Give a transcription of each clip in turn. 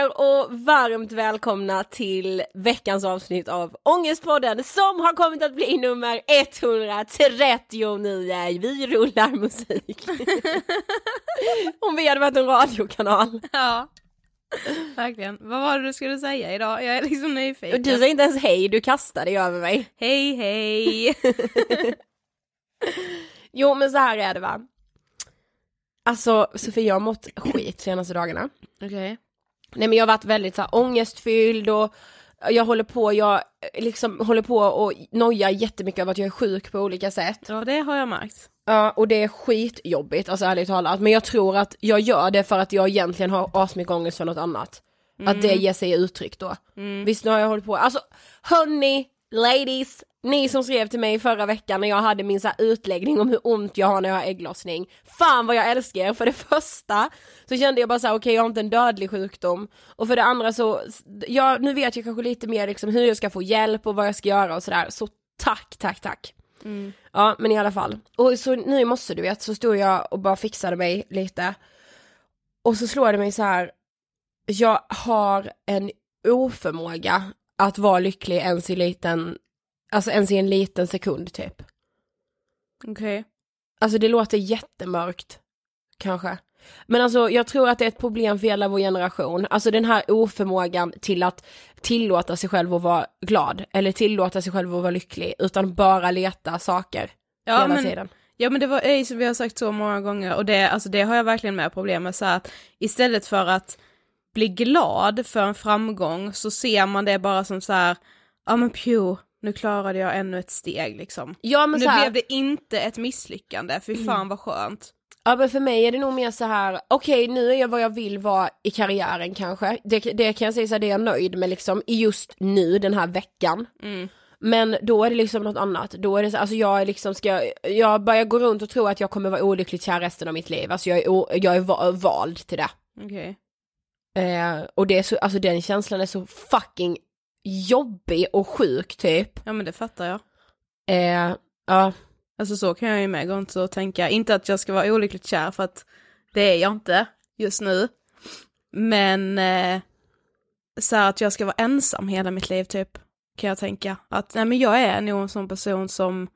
er och varmt välkomna till veckans avsnitt av Ångestpodden som har kommit att bli nummer 139. Vi rullar musik. Om vi hade varit en radiokanal. Ja. Verkligen. Vad var det du skulle säga idag? Jag är liksom nyfiken. Du sa inte ens hej, du kastade dig över mig. Hej hej! jo men så här är det va. Alltså Sofie jag har mått skit senaste dagarna. Okej. Okay. Nej men jag har varit väldigt så här, ångestfylld och jag håller på, jag liksom håller på och nojar jättemycket över att jag är sjuk på olika sätt. Ja det har jag märkt. Ja och det är skitjobbigt, alltså ärligt talat. Men jag tror att jag gör det för att jag egentligen har asmycket ångest för något annat. Mm. Att det ger sig uttryck då. Mm. Visst nu har jag hållit på, alltså hörni, ladies, ni som skrev till mig förra veckan när jag hade min så utläggning om hur ont jag har när jag har ägglossning. Fan vad jag älskar er! För det första så kände jag bara såhär, okej okay, jag har inte en dödlig sjukdom. Och för det andra så, ja nu vet jag kanske lite mer liksom hur jag ska få hjälp och vad jag ska göra och sådär. Så tack, tack, tack. Mm. Ja men i alla fall. Och så nu måste du vet så stod jag och bara fixade mig lite. Och så slår det mig så här. jag har en oförmåga att vara lycklig ens i liten Alltså ens i en liten sekund typ. Okej. Okay. Alltså det låter jättemörkt. Kanske. Men alltså jag tror att det är ett problem för hela vår generation. Alltså den här oförmågan till att tillåta sig själv att vara glad. Eller tillåta sig själv att vara lycklig. Utan bara leta saker. Ja, hela men, tiden. Ja men det var ju som vi har sagt så många gånger och det, alltså det har jag verkligen med problem med så att istället för att bli glad för en framgång så ser man det bara som så här, ja men pju, nu klarade jag ännu ett steg liksom. Ja, men nu här... blev det inte ett misslyckande, fy fan vad skönt. Ja men för mig är det nog mer så här, okej okay, nu är jag vad jag vill vara i karriären kanske. Det, det kan jag säga så här, det är jag nöjd med liksom i just nu den här veckan. Mm. Men då är det liksom något annat, då är det så, alltså jag är liksom ska, jag börjar gå runt och tro att jag kommer vara olyckligt kär resten av mitt liv, alltså jag är, jag är vald till det. Okej. Okay. Eh, och det är så, alltså den känslan är så fucking jobbig och sjuk typ. Ja men det fattar jag. Eh, ja. Alltså så kan jag ju med gå runt och tänka, inte att jag ska vara olyckligt kär för att det är jag inte just nu. Men eh, så att jag ska vara ensam hela mitt liv typ, kan jag tänka. Att nej men jag är nog en sån person som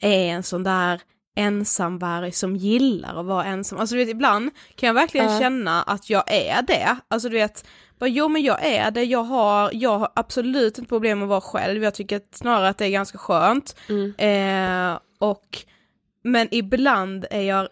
är en sån där ensamvarg som gillar att vara ensam. Alltså du vet ibland kan jag verkligen uh. känna att jag är det. Alltså du vet, bara, jo men jag är det, jag har, jag har absolut inte problem med att vara själv, jag tycker snarare att det är ganska skönt. Mm. Eh, och, men ibland är jag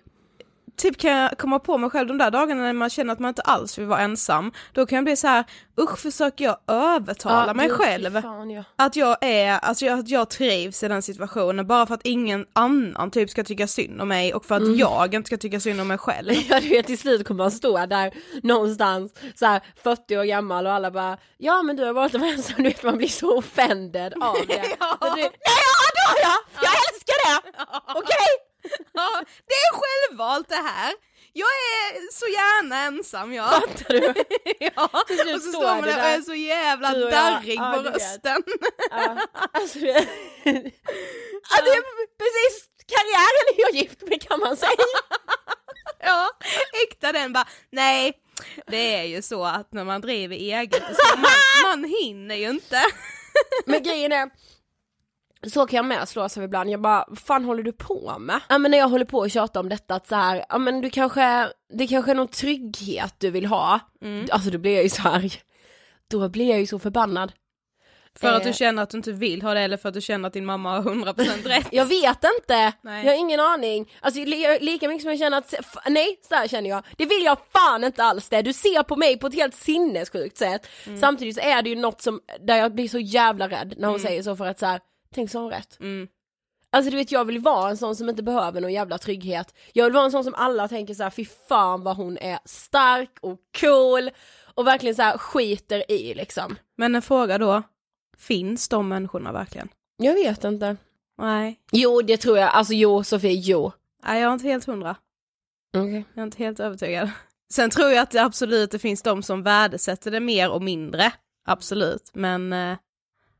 typ kan jag komma på mig själv de där dagarna när man känner att man inte alls vill vara ensam, då kan jag bli så här, usch försöker jag övertala ja, mig själv fan, ja. att jag är, alltså jag, att jag trivs i den situationen bara för att ingen annan typ ska tycka synd om mig och för att mm. jag inte ska tycka synd om mig själv. Ja du vet till slut kommer man stå där någonstans så här 40 år gammal och alla bara ja men du har valt att vara ensam, du vet man blir så offended av det. ja. Du, Nej ja har jag! Jag älskar det! Okej? Okay? ja, det är självvalt det här. Jag är så gärna ensam jag. Fattar du? ja, och så står man där och är så jävla darrig ja, på rösten. ja, alltså, det... ja, det är precis karriären är jag gift med kan man säga. ja, äkta den bara, nej, det är ju så att när man driver eget så man, man hinner ju inte. Men grejen är, så kan jag med slås av ibland, jag bara, vad fan håller du på med? Ja men när jag håller på och tjatar om detta att så här, ja men du kanske, det kanske är någon trygghet du vill ha. Mm. Alltså då blir jag ju så här, då blir jag ju så förbannad. För att Eh. du känner att du inte vill ha det eller för att du känner att din mamma har 100% rätt? Jag vet inte, Nej. jag har ingen aning. Alltså li- lika mycket som jag känner att, nej så här känner jag, det vill jag fan inte alls det. Du ser på mig på ett helt sinnessjukt sätt. Mm. Samtidigt så är det ju något som, där jag blir så jävla rädd när hon säger så för att så här, tänk så har hon rätt. Mm. Alltså du vet jag vill vara en sån som inte behöver någon jävla trygghet. Jag vill vara en sån som alla tänker så här, fy fan vad hon är stark och cool och verkligen så här skiter i liksom. Men en fråga då, finns de människorna verkligen? Jag vet inte. Nej, Jo det tror jag, alltså jo Sofie, jo. Nej jag är inte helt hundra. Okej. Jag är inte helt övertygad. Sen tror jag att det absolut det finns de som värdesätter det mer och mindre. Absolut, men eh,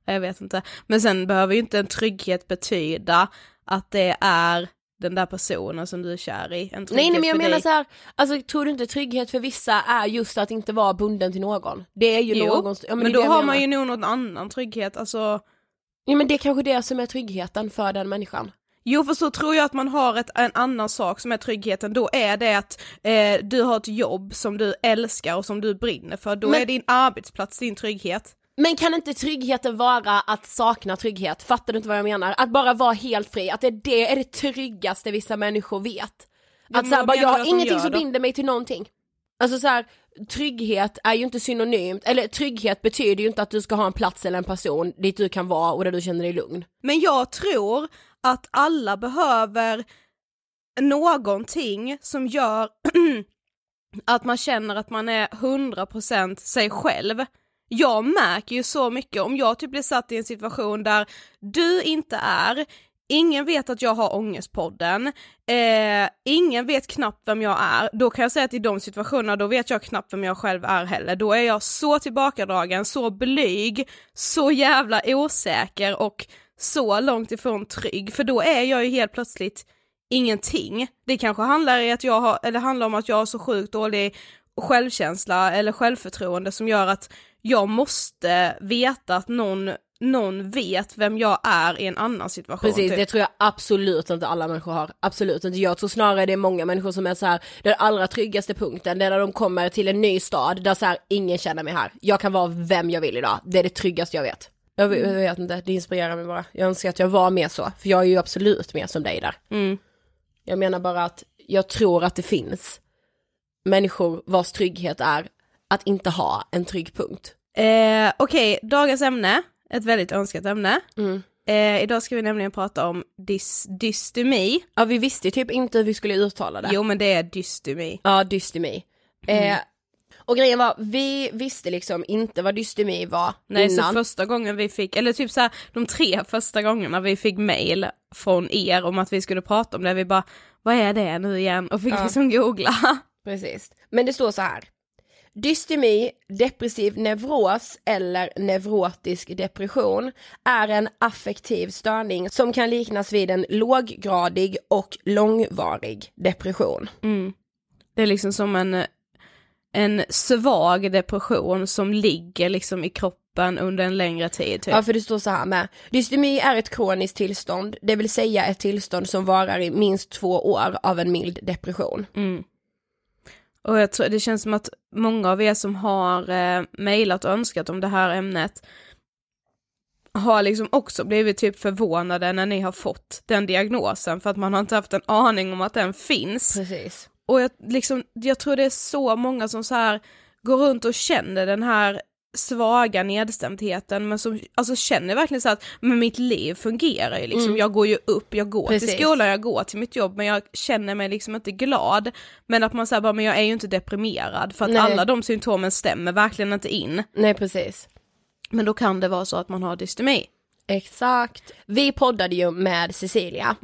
jag vet inte. Men sen behöver ju inte en trygghet betyda att det är den där personen som du är kär i. En Nej nej men jag menar dig. så här, alltså tror du inte trygghet för vissa är just att inte vara bunden till någon? Det är ju Jo, någon, ja, men, är då har man ju nog någon annan trygghet, alltså Ja men det är kanske det som är tryggheten för den människan. Jo för så tror jag att man har ett, en annan sak som är tryggheten, då är det att eh, du har ett jobb som du älskar och som du brinner för, då Men- är din arbetsplats din trygghet. Men kan inte tryggheten vara att sakna trygghet? Fattar du inte vad jag menar? Att bara vara helt fri, att det, det är det tryggaste vissa människor vet. Att men så här, vad bara, jag har ingenting som binder mig till någonting. Alltså så här, trygghet är ju inte synonymt, eller trygghet betyder ju inte att du ska ha en plats eller en person dit du kan vara och där du känner dig lugn. Men jag tror att alla behöver någonting som gör att man känner att man är 100% sig själv. Jag märker ju så mycket. Om jag typ blir satt i en situation där du inte är, ingen vet att jag har ångestpodden, eh, ingen vet knappt vem jag är, då kan jag säga att i de situationerna då vet jag knappt vem jag själv är heller, då är jag så tillbakadragen, så blyg, så jävla osäker och så långt ifrån trygg, för då är jag ju helt plötsligt ingenting. Det kanske handlar, i att jag har, eller handlar om att jag har så sjukt dålig självkänsla eller självförtroende som gör att jag måste veta att någon, någon vet vem jag är i en annan situation. Precis, typ. det tror jag absolut inte alla människor har. Absolut inte. Jag tror snarare det är många människor som är så här, den allra tryggaste punkten, det är när de kommer till en ny stad där så här, ingen känner mig här. Jag kan vara vem jag vill idag. Det är det tryggaste jag vet. Jag vet, jag vet inte, det inspirerar mig bara. Jag önskar att jag var mer så, för jag är ju absolut mer som dig där. Mm. Jag menar bara att jag tror att det finns människor vars trygghet är att inte ha en trygg punkt. Eh, Okej, dagens ämne, ett väldigt önskat ämne. Mm. Eh, idag ska vi nämligen prata om dys, dystemi. Ja, vi visste typ inte hur vi skulle uttala det. Jo men det är dystemi. Ja, dystemi. Eh, och grejen var, vi visste liksom inte vad dystemi var Nej, innan. så första gången vi fick, eller typ så här, de tre första gångerna vi fick mail från er om att vi skulle prata om det, vi bara, vad är det nu igen? Och fick Ja. liksom googla. Precis. Men det står så här. Dystemi, depressiv neuros eller neurotisk depression är en affektiv störning som kan liknas vid en låggradig och långvarig depression. Det är liksom som en, en svag depression som ligger liksom i kroppen under en längre tid. Typ. Ja, för det står så här med. Dystemi är ett kroniskt tillstånd, det vill säga ett tillstånd som varar i minst två år av en mild depression. Och jag tror, det känns som att många av er som har eh, mejlat och önskat om det här ämnet har liksom också blivit typ förvånade när ni har fått den diagnosen för att man har inte haft en aning om att den finns. Precis. Och jag, liksom, jag tror det är så många som så här går runt och känner den här svaga nedstämdheten men som alltså känner verkligen så att men mitt liv fungerar ju liksom, Mm. jag går ju upp, jag går Precis. till skolan, jag går till mitt jobb men jag känner mig liksom inte glad. Men att man säger bara men jag är ju inte deprimerad för att Nej. alla de symptomen stämmer verkligen inte in. Nej, precis. Men då kan det vara så att man har dystemi. Exakt. Vi poddade ju med Cecilia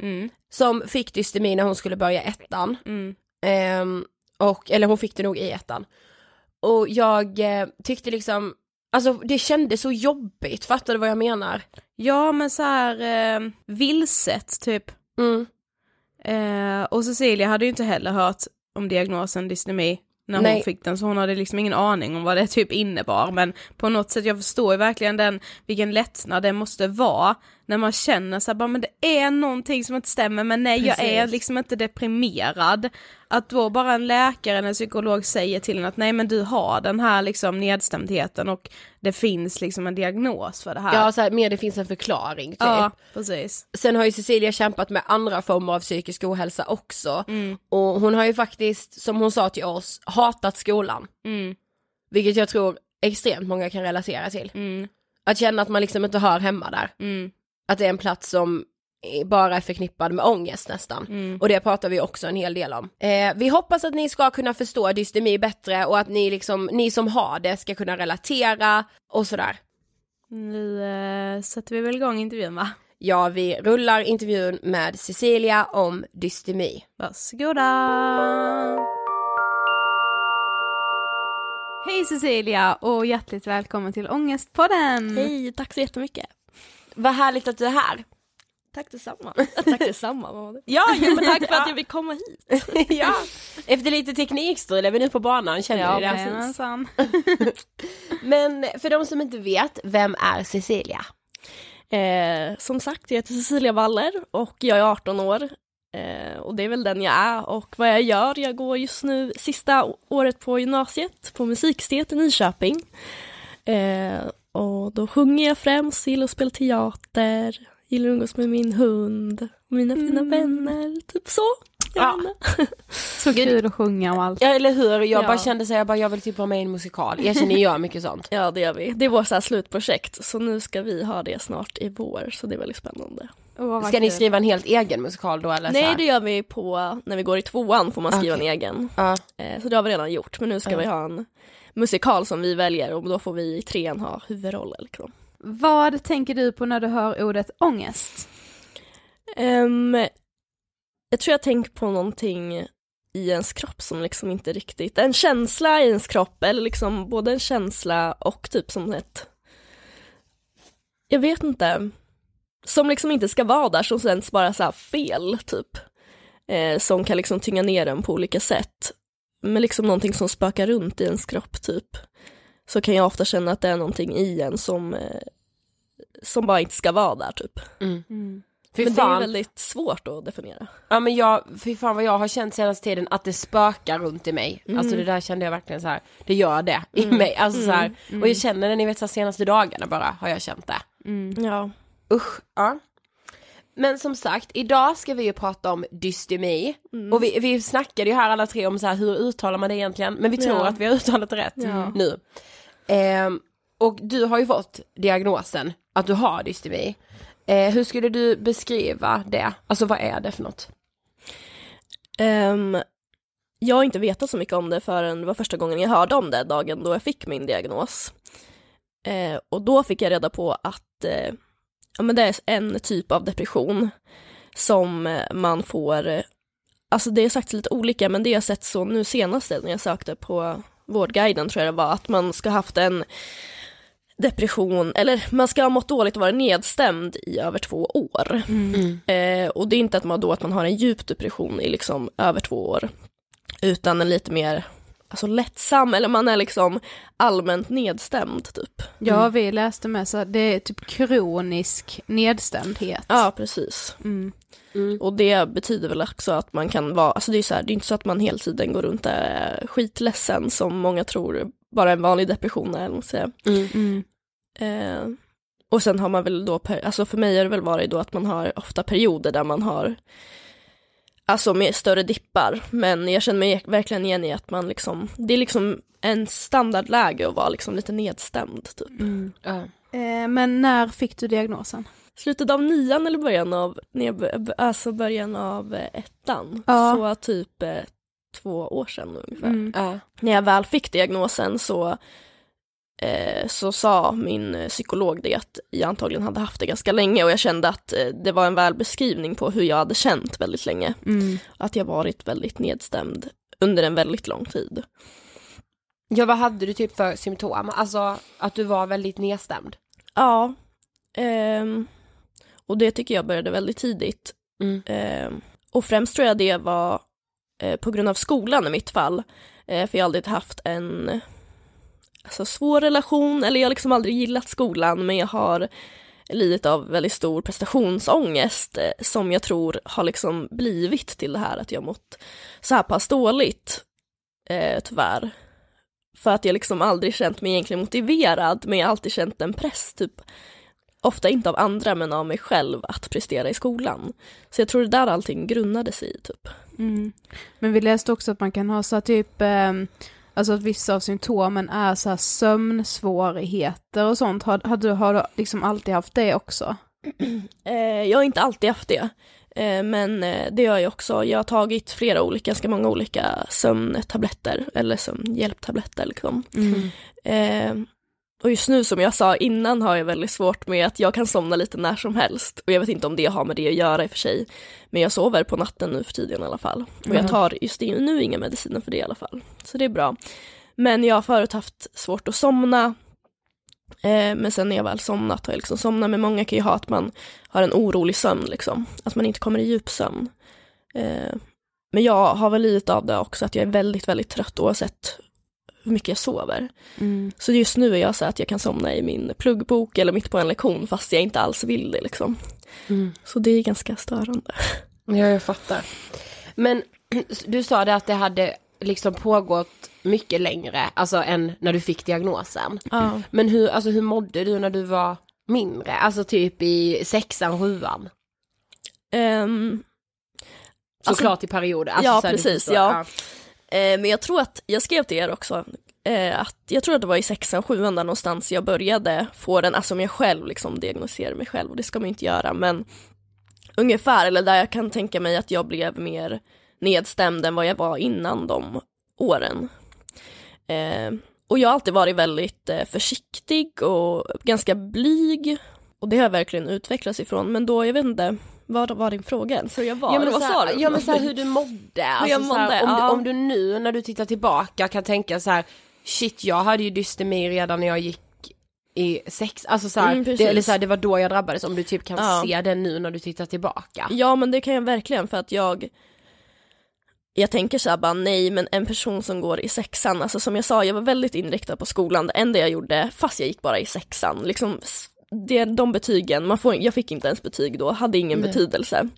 som fick dystemi när hon skulle börja ettan. Mm. Ehm, och, eller hon fick det nog i ettan. Och jag eh, tyckte liksom, alltså det kändes så jobbigt, fattar du vad jag menar? Ja men så här eh, vilset typ. Mm. Eh, och Cecilia hade ju inte heller hört om diagnosen dystemi när Nej. hon fick den, så hon hade liksom ingen aning om vad det typ innebar, men på något sätt, jag förstår ju verkligen den, vilken lättnad det måste vara när man känner så här, bara, men det är någonting som inte stämmer, men nej jag är Precis. liksom inte deprimerad. att då bara en läkare eller en psykolog säger till en att nej men du har den här liksom nedstämdheten och det finns liksom en diagnos för det här. Ja, så här, mer det finns en förklaring typ. ja precis. Sen har ju Cecilia kämpat med andra former av psykisk ohälsa också. Mm. Och hon har ju faktiskt, som hon sa till oss, hatat skolan. Mm. Vilket jag tror extremt många kan relatera till. Mm. Att känna att man liksom inte hör hemma där. Mm. Att det är en plats som bara är förknippad med ångest nästan. Mm. Och det pratar vi också en hel del om. Eh, vi hoppas att ni ska kunna förstå dystemi bättre och att ni liksom, ni som har det ska kunna relatera och sådär. Nu eh, sätter vi väl igång intervjun va? Ja, vi rullar intervjun med Cecilia om dystemi. Varsågoda! Hej Cecilia och hjärtligt välkommen till Ångestpodden! Hej, tack så jättemycket. Vad härligt att du är här. Tack detsamma. tack detsamma. det? Ja, Jo, men tack för att jag fick komma hit. ja. Efter lite teknikstrul är vi nu på banan, känner Ja, ni det? jajamensan. Men för de som inte vet, vem är Cecilia? Eh, som sagt, jag heter Cecilia Waller och jag är 18 år. Eh, och det är väl den jag är och vad jag gör, jag går just nu sista året på gymnasiet på musikstet i Nyköping. Eh, och då sjunger jag främst, gillar att spela teater, gillar att umgås med min hund, mina fina vänner, typ så. Jag Ja. Så kul att sjunga och allt. Ja eller hur, jag Ja. bara kände så jag bara jag vill typ vara med i en musikal. Jag känner ni gör mycket sånt. Ja det gör vi. Det är vårt så här slutprojekt så nu ska vi ha det snart i vår så det är väldigt spännande. Vad Ska ni skriva en helt egen musikal då eller? Nej det gör vi på, när vi går i tvåan får man skriva Okej. en egen. Eh, Så det har vi redan gjort men nu ska Ja. vi ha en musikal som vi väljer och då får vi i trean ha huvudroller. Liksom. Vad tänker du på när du hör ordet ångest? Ehm, jag tror jag tänker på någonting i ens kropp som liksom inte riktigt, en känsla i ens kropp eller liksom både en känsla och typ som ett, jag vet inte, som liksom inte ska vara där som känns bara så här fel typ. Eh, som kan liksom tynga ner en på olika sätt. Men liksom någonting som spökar runt i ens kropp typ. Så kan jag ofta känna att det är någonting i en som, eh, som bara inte ska vara där typ. Mm. Fy Men det är väldigt svårt att definiera. Ja men jag, fy fan vad jag har känt senaste tiden att det spökar runt i mig. Alltså det där kände jag verkligen så här. det gör det i mig. Alltså så här, och jag känner det, ni vet så här, senaste dagarna bara har jag känt det. Ja. Usch, ja. Men som sagt, idag ska vi ju prata om dystemi. Och vi, vi snackade ju här alla tre om så här, hur uttalar man det egentligen? Men vi tror Ja. att vi har uttalat det rätt Ja. nu. Ehm, och du har ju fått diagnosen att du har dystemi. Eh, hur skulle du beskriva det? Alltså vad är det för något? Ehm, jag har inte vetat så mycket om det förrän det var första gången jag hörde om det dagen då jag fick min diagnos. Eh, och då fick jag reda på att eh, ja, men det är en typ av depression som eh, man får, eh, alltså det är sagt lite olika men det jag sett så nu senaste när jag sökte på Vårdguiden tror jag det var att man ska haft en depression, eller man ska ha mått dåligt och varit nedstämd i över två år. Eh, och det är inte att man då att man har en djup depression i liksom över två år, utan en lite mer alltså lättsam, eller man är liksom allmänt nedstämd typ. Ja, vi läste med så det är typ kronisk nedstämdhet. Ja, precis. Mm. Och det betyder väl också att man kan vara, alltså det är så här, det är inte så att man hela tiden går runt och är skitledsen som många tror bara en vanlig depression är, eller säga. Mm. Eh, och sen har man väl då, alltså för mig har det väl varit då att man har ofta perioder där man har Alltså med större dippar, men jag känner mig verkligen igen i att man liksom, det är liksom en standardläge att vara liksom lite nedstämd typ. Ja. Eh, men när fick du diagnosen? Slutet av nian eller början av, alltså början av eh, ettan, Ja. så typ eh, två år sedan ungefär. Mm. Ja. När jag väl fick diagnosen så, så sa min eh, psykolog det att jag antagligen hade haft det ganska länge och jag kände att eh, det var en väl beskrivning på hur jag hade känt väldigt länge. Mm. Att jag varit väldigt nedstämd under en väldigt lång tid. ja, vad hade du typ för symptom? Alltså att du var väldigt nedstämd. Ja, ehm, och det tycker jag började väldigt tidigt. Mm. Ehm, och främst tror jag det var eh, på grund av skolan i mitt fall. Eh, för jag har aldrig haft en alltså, svår relation, eller jag har liksom aldrig gillat skolan, men jag har lidit av väldigt stor prestationsångest eh, som jag tror har liksom blivit till det här att jag mått så här pass dåligt, eh, tyvärr. För att jag liksom aldrig känt mig egentligen motiverad, men jag har alltid känt en press, typ ofta inte av andra men av mig själv att prestera i skolan. Så jag tror det där allting grundade sig i typ. Mm. Men vi läste också att man kan ha så typ, eh, alltså att vissa av symptomen är så här sömnsvårigheter och sånt. Har, har, du, har du liksom alltid haft det också? Eh, jag har inte alltid haft det. Eh, men eh, det gör jag också. Jag har tagit flera olika, ganska många olika sömntabletter eller sömnhjälptabletter liksom. Mm. Och just nu som jag sa innan har jag väldigt svårt med att jag kan somna lite när som helst. Och jag vet inte om det har med det att göra i och för sig. Men jag sover på natten nu för tiden i alla fall. Och jag Mm. tar just nu inga mediciner för det i alla fall. Så det är bra. Men jag har förut haft svårt att somna. Eh, men sen när jag väl somnat har jag liksom somnat. Men många kan ju ha att man har en orolig sömn liksom. Att man inte kommer i djupsömn. Eh, men jag har väl lite av det också att jag är väldigt, väldigt trött oavsett hur mycket jag sover. Mm. Så just nu är jag så att jag kan somna i min pluggbok eller mitt på en lektion fast jag inte alls vill det liksom. Mm. Så det är ganska störande. Ja, jag fattar. Men du sa det att det hade liksom pågått mycket längre, alltså än när du fick diagnosen. Ja. Men hur, alltså, hur mådde du när du var mindre? Alltså typ i sexan, sjuan? Alltså- Såklart i perioder. Alltså, ja, precis, förstår. ja. Eh, men jag tror att, jag skrev till er också, eh, att jag tror att det var i sexan, sjuan där någonstans jag började få den, alltså om jag själv liksom diagnostiserar mig själv och det ska man ju inte göra men ungefär, eller där jag kan tänka mig att jag blev mer nedstämd än vad jag var innan de åren. Eh, och jag har alltid varit väldigt eh, försiktig och ganska blyg. Och det har jag verkligen utvecklats ifrån. Men då, jag vet inte, vad var din fråga ens? Hur jag var? Ja men, vad sa du? ja men så här, hur du mådde. Alltså, så här, mådde, om, ja. du, om du nu när du tittar tillbaka kan tänka så här, shit jag hade ju dystemi redan när jag gick i sex, alltså så här, Mm, det, eller så här, det var då jag drabbades, om du typ kan Ja. se det nu när du tittar tillbaka. Ja men det kan jag verkligen för att jag jag tänker så här bara nej men en person som går i sexan, alltså som jag sa jag var väldigt inriktad på skolan, det enda jag gjorde, fast jag gick bara i sexan, liksom det, de betygen, man får, jag fick inte ens betyg då, hade ingen Nej. betydelse.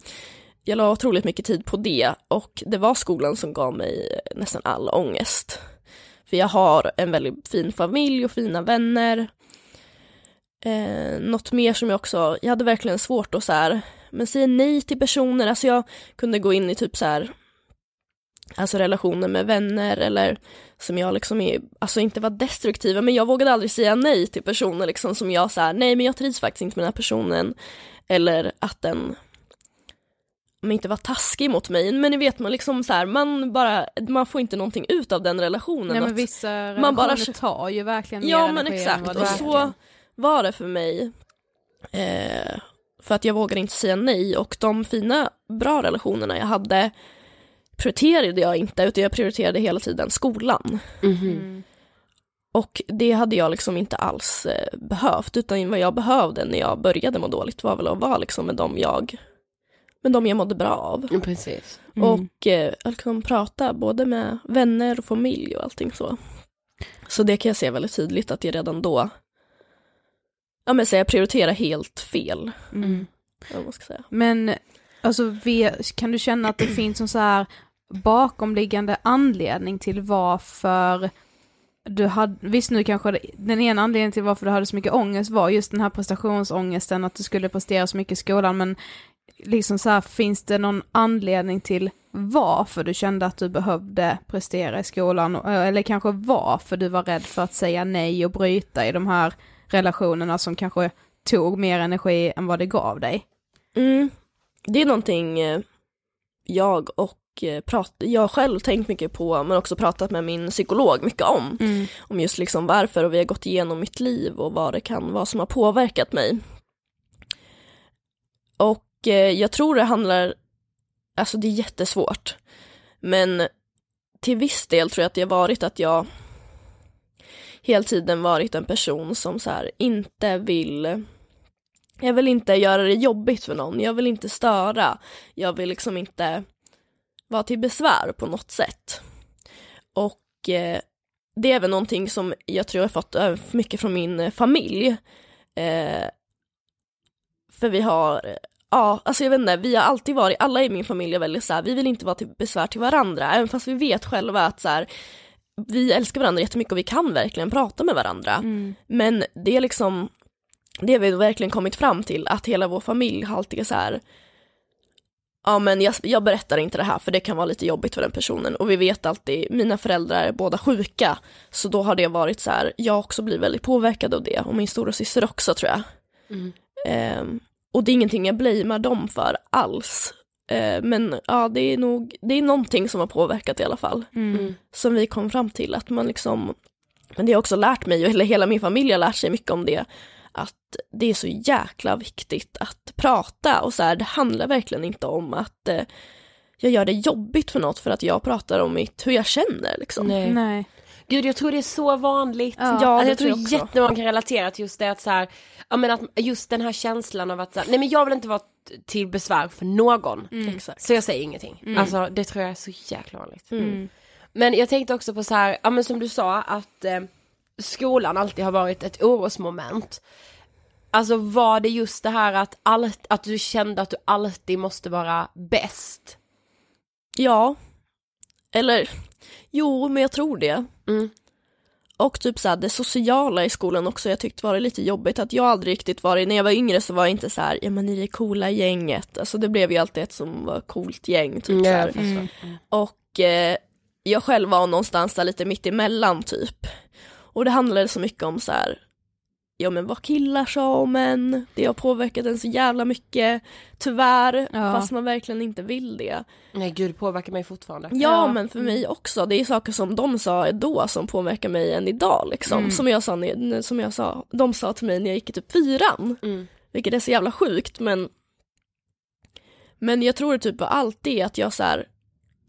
Jag la otroligt mycket tid på det och det var skolan som gav mig nästan all ångest. För jag har en väldigt fin familj och fina vänner. Eh, något mer som jag också, jag hade verkligen svårt att så här, men säga nej till personer, alltså jag kunde gå in i typ så här, alltså relationer med vänner eller som jag liksom är, alltså inte var destruktiva, men jag vågade aldrig säga nej till personer liksom som jag så här, nej men jag trivs faktiskt inte med den här personen, eller att den men inte var taskig mot mig, men ni vet man liksom så här, man bara, man får inte någonting ut av den relationen. Nej men vissa relationer man bara- tar ju verkligen Ja mer men exakt, och så var det för mig. Eh, för att jag vågade inte säga nej och de fina, bra relationerna jag hade prioriterade jag inte utan jag prioriterade hela tiden skolan. Mhm. Mm. Och det hade jag liksom inte alls eh, behövt utan vad jag behövde när jag började må dåligt var väl att vara liksom med dem jag, med dem jag mådde bra av. Mm, Precis. Mm. Och eh, liksom prata både med vänner och familj och allting så. Så det kan jag se väldigt tydligt att jag redan då, ja men så jag prioriterar helt fel. Mm. Men alltså, kan du känna att det finns en så här bakomliggande anledning till varför du hade, visst nu kanske den ena anledningen till varför du hade så mycket ångest var just den här prestationsångesten, att du skulle prestera så mycket i skolan, men liksom så här, finns det någon anledning till varför du kände att du behövde prestera i skolan, eh, eller kanske varför du var rädd för att säga nej och bryta i de här relationerna som kanske tog mer energi än vad det gav dig? Mm. Det är någonting eh, jag och eh, prat, jag själv tänkt mycket på men också pratat med min psykolog mycket om. Om just liksom varför och vi har gått igenom mitt liv och vad det kan vara som har påverkat mig. Och eh, jag tror det handlar, alltså det är jättesvårt. Men till viss del tror jag att det har varit att jag hela tiden varit en person som så inte vill jag vill inte göra det jobbigt för någon, jag vill inte störa, jag vill liksom inte vara till besvär på något sätt. Och eh, det är även någonting som jag tror jag har fått mycket från min eh, familj. Eh, För vi har, ja alltså jag vet inte, vi har alltid varit, alla i min familj är väldigt så här, vi vill inte vara till besvär till varandra, även fast vi vet själva att så här, vi älskar varandra jättemycket och vi kan verkligen prata med varandra. Mm. Men det är liksom, det har vi verkligen kommit fram till, att hela vår familj har alltid så här, ja men jag, jag berättar inte det här för det kan vara lite jobbigt för den personen och vi vet alltid, mina föräldrar är båda sjuka, så då har det varit så här, jag också blir väldigt påverkad av det och min stora syster också tror jag. Mm. Ehm, och det är ingenting jag blamear dem för alls. Ehm, men ja, det är nog, det är någonting som har påverkat i alla fall. Mm. Som vi kom fram till att man liksom, men det har också lärt mig, eller hela min familj har lärt sig mycket om det, att det är så jäkla viktigt att prata och så här, det handlar verkligen inte om att eh, jag gör det jobbigt för något för att jag pratar om mitt, hur jag känner liksom. Nej. Nej. Gud jag tror det är så vanligt. Ja, alltså, det jag tror tror jag jättemånga kan relatera till just det att så här, ja men att just den här känslan av att så här, nej men jag vill inte vara till besvär för någon. Exakt. Så jag säger ingenting. Alltså det tror jag är så jäkla vanligt. Mm. Men jag tänkte också på så här, ja men som du sa att eh, skolan alltid har varit ett orosmoment. Alltså var det just det här att, allt, att du kände att du alltid måste vara bäst? Ja. Eller, jo men jag tror det. Mm. Och typ såhär det sociala i skolan också, jag tyckte var lite jobbigt att jag aldrig riktigt varit, när jag var yngre så var jag inte så här, ja men ni är det coola gänget, alltså det blev ju alltid ett som var coolt gäng typ Mm, så här. förstår. Och eh, jag själv var någonstans där lite mitt emellan typ. Och det handlade så mycket om så här, ja men vad killar sa om en, det har påverkat en så jävla mycket, tyvärr, Ja. fast man verkligen inte vill det. Nej gud det påverkar mig fortfarande. Ja, Ja. men för mig också, det är saker som de sa då som påverkar mig än idag liksom. Mm. Som jag sa, som jag sa, de sa till mig när jag gick i typ fyran. Mm. Vilket är så jävla sjukt men Men jag tror typ alltid att jag så här,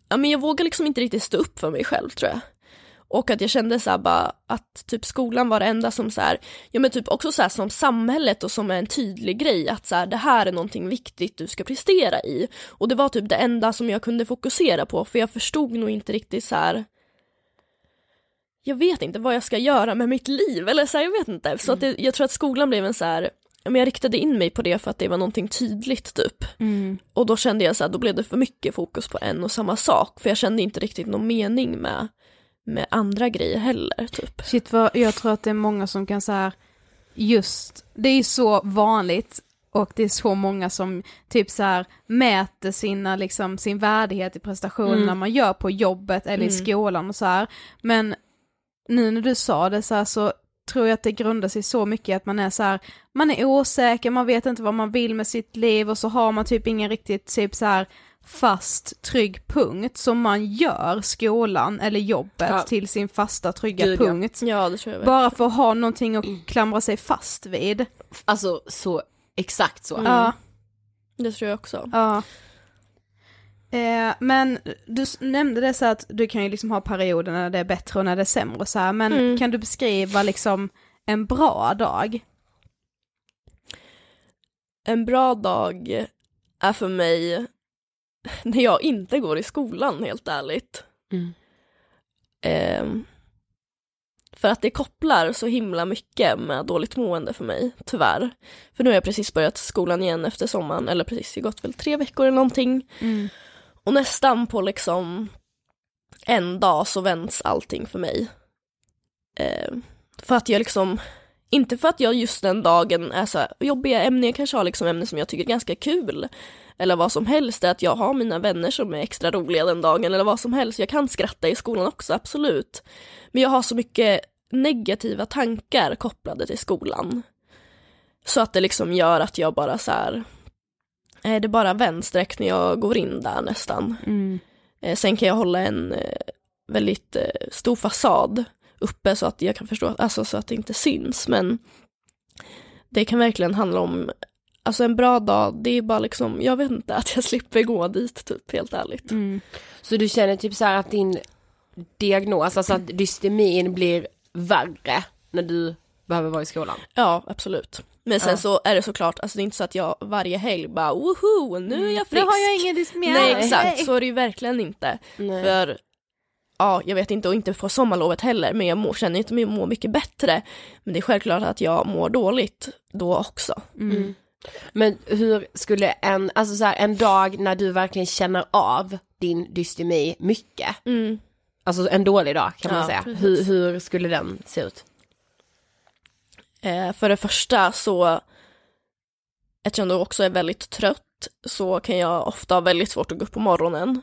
ja men jag vågar liksom inte riktigt stå upp för mig själv tror jag. Och att jag kände så här bara att typ skolan var det enda som så här, ja men typ också så här som samhället och som är en tydlig grej att så här, det här är någonting viktigt du ska prestera i. Och det var typ det enda som jag kunde fokusera på för jag förstod nog inte riktigt så här. Jag vet inte vad jag ska göra med mitt liv eller så här, jag vet inte. Så att det, jag tror att skolan blev en så här, men jag riktade in mig på det för att det var någonting tydligt typ. Mm. Och då kände jag så här, då blev det för mycket fokus på en och samma sak. För jag kände inte riktigt någon mening med, med andra grejer heller typ. Shit vad, jag tror att det är många som kan så här, just, det är så vanligt och det är så många som typ så här mäter sina, liksom, sin värdighet i prestationerna man gör på jobbet eller i Mm. skolan och så här. Men nu när du sa det så här så tror jag att det grundar sig så mycket i att man är så här, man är osäker, man vet inte vad man vill med sitt liv och så har man typ ingen riktigt typ så här fast trygg punkt som man gör skolan eller jobbet Ja. till sin fasta trygga Gud, punkt. Ja det tror jag Bara för att ha någonting att klamra sig fast vid. Alltså så, exakt så. Ja, Det tror jag också. ja. Eh, men du nämnde det så att du kan ju liksom ha perioder när det är bättre och när det är sämre och så här, men Mm. kan du beskriva liksom en bra dag? En bra dag är för mig när jag inte går i skolan helt ärligt. Mm. Ehm, för att det kopplar så himla mycket med dåligt mående för mig, tyvärr. För nu har jag precis börjat skolan igen efter sommaren, eller precis, det har gått väl tre veckor eller någonting. Och nästan på liksom en dag så vänds allting för mig. Ehm, för att jag liksom, inte för att jag just den dagen är så här, jobbiga ämnen, jag kanske har liksom ämnen som jag tycker är ganska kul. Eller vad som helst, är att jag har mina vänner som är extra roliga den dagen eller vad som helst. Jag kan skratta i skolan också, absolut. Men jag har så mycket negativa tankar kopplade till skolan. Så att det liksom gör att jag bara så här, eh, det bara direkt när jag går in där nästan. Mm. Eh, Sen kan jag hålla en eh, väldigt stor fasad uppe så att jag kan förstå, alltså så att det inte syns. Men det kan verkligen handla om, alltså en bra dag, det är bara liksom, jag vet inte, att jag slipper gå dit typ, helt ärligt. Mm. Så du känner typ så här att din diagnos, alltså att dystemin blir värre när du behöver vara i skolan? Ja, absolut. Men sen Ja. så är det såklart, alltså det är inte så att jag varje helg bara woho, nu är jag Nu frisk. har jag ingen dismia. Nej exakt, så är det ju verkligen inte. Nej. För, ja jag vet inte och inte på sommarlovet heller men jag mår, känner inte att jag mår mycket bättre. Men det är självklart att jag mår dåligt då också. Mm. Men hur skulle en, alltså så här, en dag när du verkligen känner av din dystemi mycket, Mm. alltså en dålig dag kan man Ja, säga, hur, hur skulle den se ut? Eh, för det första så, eftersom jag då också är väldigt trött, så kan jag ofta ha väldigt svårt att gå upp på morgonen.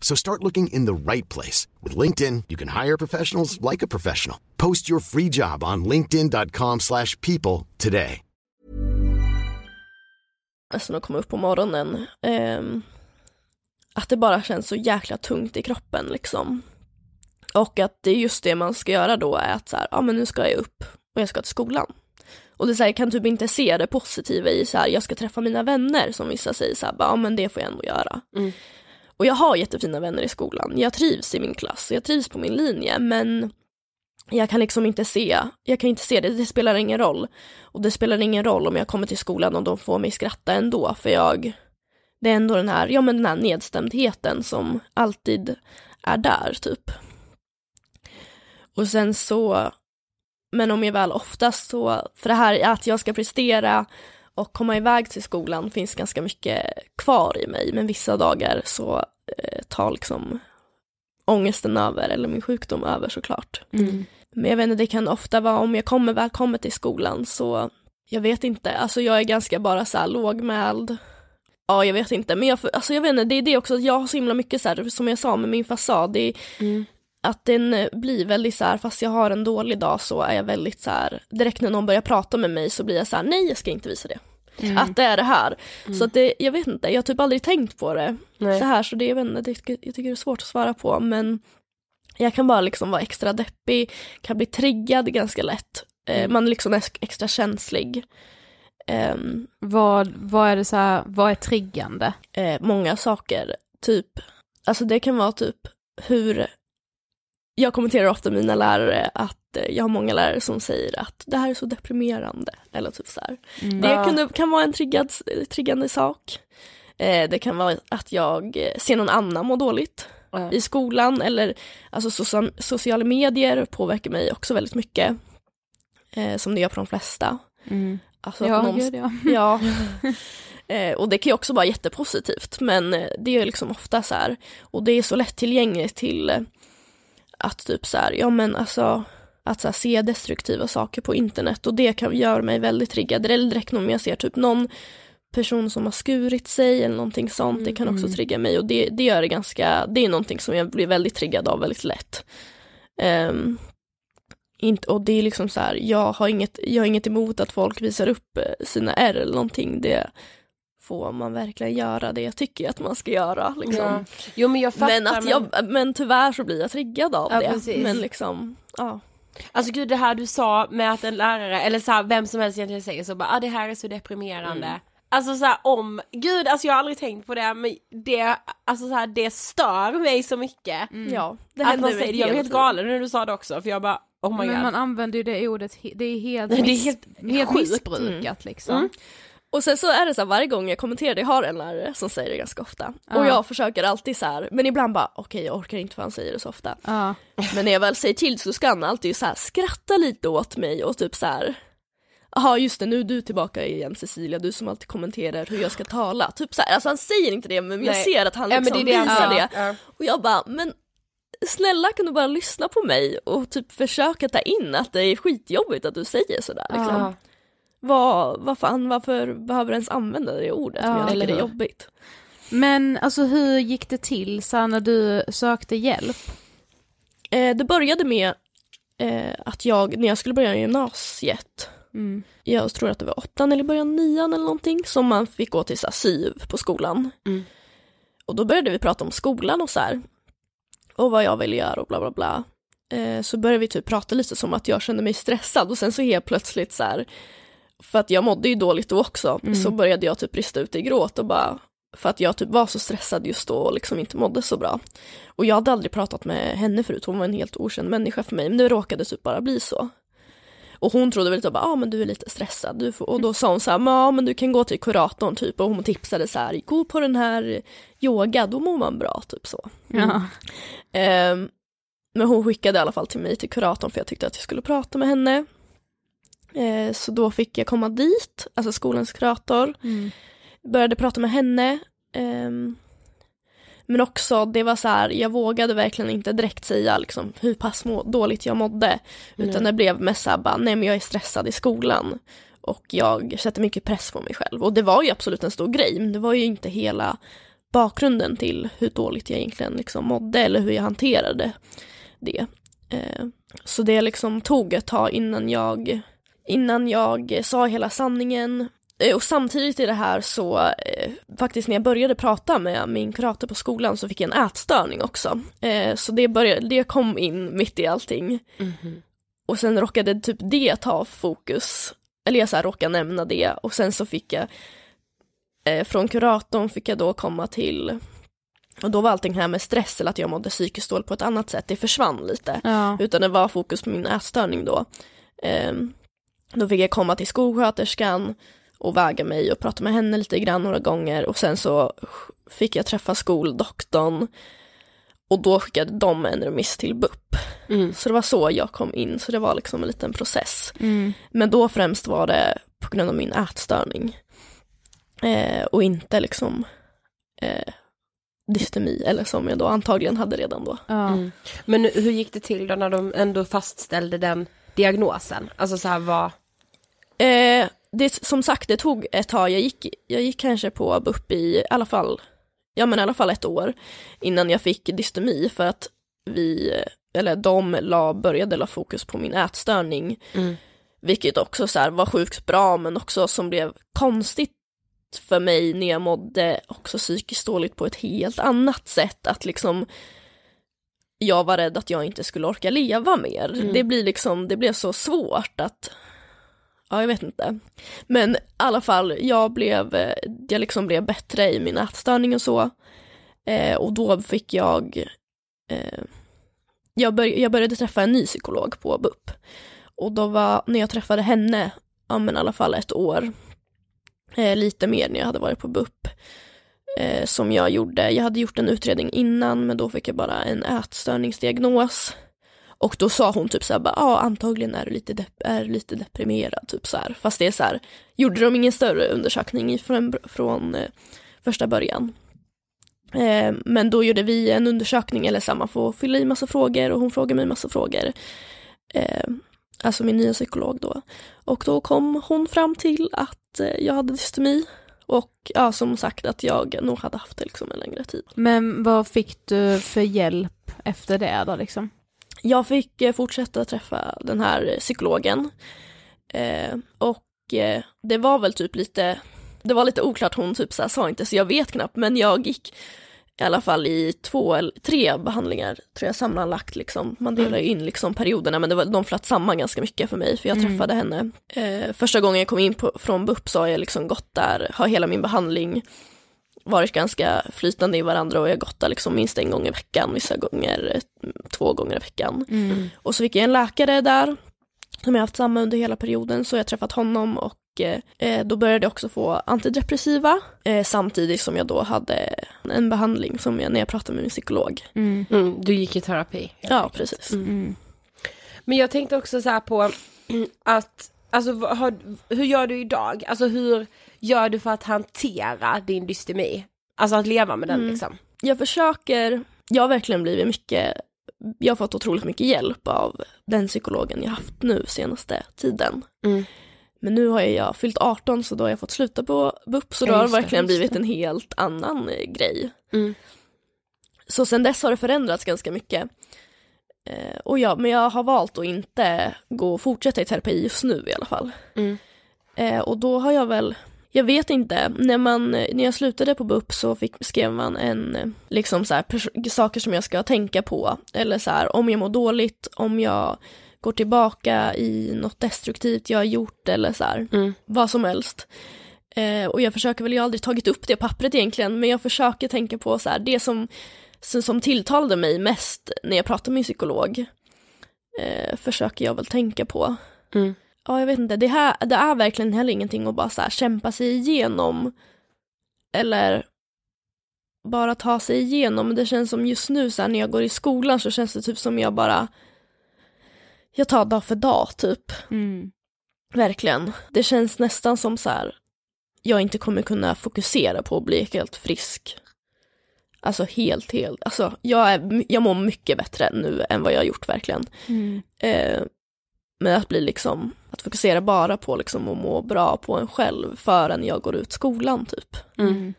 So start looking in the right place. With LinkedIn, you can hire professionals like a professional. Post your free job on linkedin.com/people slash people today. nästan att komma upp på morgonen. ehm, att det bara känns så jäkla tungt i kroppen liksom. Och att det är just det man ska göra då är att så här, ja men nu ska jag upp och jag ska till skolan. Och det är så här, jag kan typ inte se det positiva i så här, jag ska träffa mina vänner som vissa säger så här, ja men det får jag ändå göra. Mm. Och jag har jättefina vänner i skolan, jag trivs i min klass, jag trivs på min linje men jag kan liksom inte se, jag kan inte se det, det spelar ingen roll. Och det spelar ingen roll om jag kommer till skolan och de får mig skratta ändå, för jag, det är ändå den här, ja men den här nedstämdheten som alltid är där typ. Och sen så, men om jag väl oftast så, för det här att jag ska prestera och komma iväg till skolan finns ganska mycket kvar i mig, men vissa dagar så eh, tar liksom ångesten över, eller min sjukdom över såklart. Mm. Men jag vet inte, det kan ofta vara om jag kommer, väl kommer till skolan så, jag vet inte, alltså jag är ganska bara så här lågmäld. Ja, jag vet inte, men jag, alltså jag vet inte, det är det också, att jag har så himla mycket så här, som jag sa med min fasad, det är Mm. Att den eh, blir väldigt så här, fast jag har en dålig dag så är jag väldigt så här, direkt när någon börjar prata med mig så blir jag så här, nej jag ska inte visa det. Mm. Att det är det här. Så att det, jag vet inte, jag har typ aldrig tänkt på det Nej. så här så det, jag, vet inte, det, jag tycker det är svårt att svara på men jag kan bara liksom vara extra deppig, kan bli triggad ganska lätt. Eh, Mm. Man liksom är extra känslig. Ehm, Vad, vad är det så här, vad är triggande? eh, många saker, typ, alltså det kan vara typ hur, jag kommenterar ofta mina lärare att eh, jag har många lärare som säger att det här är så deprimerande, eller typ så. Mm. Det kunde, kan vara en triggad, triggande sak. Eh, det kan vara att jag ser någon annan må dåligt Ja. i skolan eller alltså social, sociala medier påverkar mig också väldigt mycket. Eh, som det gör på de flesta. Mm. Alltså Ja, någon, gud ja. ja. eh, och det kan ju också vara jättepositivt men det är liksom ofta så här och det är så lättillgängligt till att typ så här, ja men alltså att här, se destruktiva saker på internet och det kan göra mig väldigt triggad. Eller direkt om jag ser typ någon person som har skurit sig eller någonting sånt, det kan också Mm. trigga mig och det, det gör det ganska, det är någonting som jag blir väldigt triggad av väldigt lätt. Ehm, inte, och det är liksom så här, jag har, inget, jag har inget emot att folk visar upp eh, sina ärr eller någonting, det får man verkligen göra det jag tycker att man ska göra. Liksom. Ja. Jo men jag fattar. men, att jag, men tyvärr så blir jag triggad av Ja, det. precis. Men liksom, ja. Alltså gud det här du sa med att en lärare, eller så här, vem som helst egentligen säger så bara, ah, det här är så deprimerande. Mm. Alltså så här, om, gud alltså jag har aldrig tänkt på det men det, alltså så här, det stör mig så mycket. ja det att händer man mig säger det, jag blev hela helt galen när du sa det också för jag bara, oh my Men god. man använder ju det ordet, det är helt, Det är miss, helt helt, missbrukat liksom. Och sen så är det så här varje gång jag kommenterar det, jag har en lärare som säger det ganska ofta. Ja. Och jag försöker alltid så här, men ibland bara okej jag orkar inte för han säger det så ofta. Ja. Men när jag väl säger till så ska han alltid så här skratta lite åt mig och typ så här Jaha just det, nu är du tillbaka igen Cecilia, du som alltid kommenterar hur jag ska tala. Typ så här, alltså han säger inte det men jag Nej. ser att han Ja, liksom det är det han visar det. Ja. Och jag bara, men snälla kan du bara lyssna på mig och typ försöka ta in att det är skitjobbigt att du säger sådär liksom. Vad, vad fan, varför behöver ens använda det ordet Ja, jag eller det är jobbigt? Men alltså hur gick det till så när du sökte hjälp? Eh, det började med eh, att jag, när jag skulle börja gymnasiet, Mm. jag tror att det var åttan eller början nian eller någonting, som man fick gå till så här, SYV på skolan. Mm. Och då började vi prata om skolan och så här, och vad jag ville göra och bla bla bla. Eh, så började vi typ prata lite som att jag kände mig stressad och sen så helt plötsligt så här, för att jag mådde ju dåligt då också, Mm. så började jag typ brista ut i gråt och bara, för att jag typ var så stressad just då och liksom inte mådde så bra. Och jag hade aldrig pratat med henne förut, hon var en helt okänd människa för mig, men det råkade typ bara bli så. Och hon trodde väl typ ja ah, men du är lite stressad, du får, och då sa hon så här, ja men du kan gå till kuratorn typ, och hon tipsade så här, gå på den här yoga, då mår man bra, typ så. Ja. Ehm, men hon skickade i alla fall till mig till kuratorn för jag tyckte att jag skulle prata med henne. Eh, så då fick jag komma dit, alltså skolans kurator. Mm. Började prata med henne. ehm, men också, det var så här, jag vågade verkligen inte direkt säga liksom, hur pass må- dåligt jag mådde. Utan det blev mest såhär bara, nej men jag är stressad i skolan. Och jag sätter mycket press på mig själv. Och det var ju absolut en stor grej, men det var ju inte hela bakgrunden till hur dåligt jag egentligen liksom mådde eller hur jag hanterade det. Eh, så det liksom tog ett tag innan jag, innan jag sa hela sanningen. Eh, Och samtidigt i det här så, eh, faktiskt när jag började prata med min kurator på skolan så fick jag en ätstörning också. Eh, så det, började, det kom in mitt i allting. Och sen råkade typ det ta fokus, eller jag så här råkade nämna det och sen så fick jag från kuratorn fick jag då komma till och då var allting här med stress eller att jag mådde psykiskt dåligt på ett annat sätt, det försvann lite. Ja. Utan det var fokus på min ätstörning då. Ehm, då fick jag komma till skolsköterskan och väga mig och prata med henne lite grann några gånger och sen så fick jag träffa skoldoktorn och då skickade de en remiss till BUP. Mm. Så det var så jag kom in, så det var liksom en liten process. Mm. Men då främst var det på grund av min ätstörning. Eh, och inte liksom eh, dystemi, eller som jag då antagligen hade redan då. Ja. Mm. Men hur gick det till då när de ändå fastställde den diagnosen? Alltså så här vad... Eh, det, som sagt, det tog ett tag. Jag gick, jag gick kanske på BUP i alla fall, ja men i alla fall ett år innan jag fick dystemi för att vi, eller de la, började la fokus på min ätstörning. Mm. Vilket också så här var sjukt bra men också som blev konstigt för mig när jag mådde också psykiskt dåligt på ett helt annat sätt. Att liksom jag var rädd att jag inte skulle orka leva mer. Mm. Det blir liksom, det blev så svårt att Ja, jag vet inte. Men i alla fall, jag blev, eh, jag liksom blev bättre i min ätstörning och så. Eh, och då fick jag, eh, jag, börj jag började träffa en ny psykolog på BUP. Och då var, när jag träffade henne, ja men i alla fall ett år, eh, lite mer när jag hade varit på BUP, eh, som jag gjorde. Jag hade gjort en utredning innan, men då fick jag bara en ätstörningsdiagnos. Och då sa hon typ såhär, ja ah, antagligen är du lite, dep- är lite deprimerad, typ så här. Fast det är så här, gjorde de ingen större undersökning från, från eh, första början. Eh, men då gjorde vi en undersökning, eller så här, man får fylla i massa frågor och hon frågade mig massa frågor. Eh, alltså min nya psykolog då. Och då kom hon fram till att eh, jag hade dystemi. Och ja, som sagt att jag nog hade haft det liksom en längre tid. Men vad fick du för hjälp efter det då liksom? Jag fick eh, fortsätta träffa den här psykologen. Eh, och eh, det var väl typ lite, det var lite oklart, hon typ så sa inte så jag vet knappt, men jag gick i alla fall i två eller tre behandlingar tror jag sammanlagt liksom. Man delar ju in liksom perioderna men det var, de flöt samman ganska mycket för mig för jag Mm. träffade henne. Eh, första gången jag kom in på, från BUP så har jag liksom gått där, har hela min behandling varit ganska flytande i varandra och jag gått liksom minst en gång i veckan, vissa gånger eh, två gånger i veckan. Mm. Och så fick jag en läkare där som jag haft samma under hela perioden så jag har träffat honom och eh, då började jag också få antidepressiva eh, samtidigt som jag då hade en behandling som jag, när jag pratade med min psykolog. Mm. Mm, du gick i terapi. Ja, precis. Mm. Men jag tänkte också så här på att Alltså har, hur gör du idag? Alltså hur gör du för att hantera din dystemi? Alltså att leva med den Mm. liksom. Jag försöker, jag har verkligen blivit mycket, jag har fått otroligt mycket hjälp av den psykologen jag haft nu senaste tiden. Mm. Men nu har jag fyllt 18 så då har jag fått sluta på BUP så då har det verkligen blivit en helt annan eh, grej. Mm. Så sen dess har det förändrats ganska mycket. Eh, och ja, men jag har valt att inte gå och fortsätta i terapi just nu i alla fall. Mm. Eh, och då har jag väl, jag vet inte, när, man, när jag slutade på BUP så fick, skrev man en, liksom så här, saker som jag ska tänka på. Eller så här, om jag mår dåligt, om jag går tillbaka i något destruktivt jag har gjort eller så här, Mm. vad som helst. Eh, och jag försöker väl, jag har aldrig tagit upp det pappret egentligen, men jag försöker tänka på så här, det som, som, tilltalade mig mest när jag pratade med min psykolog, eh, försöker jag väl tänka på. Mm. Ja, jag vet inte, det, här, det är verkligen heller ingenting att bara så här kämpa sig igenom. Eller bara ta sig igenom. Men det känns som just nu så här, när jag går i skolan så känns det typ som jag bara, jag tar dag för dag typ. Mm. Verkligen. Det känns nästan som så här, jag inte kommer kunna fokusera på att bli helt frisk. Alltså helt, helt, alltså jag, är, jag mår mycket bättre nu än vad jag har gjort verkligen. Mm. Eh, men att bli liksom, att fokusera bara på liksom att må bra på en själv förrän jag går ut skolan typ. Mm.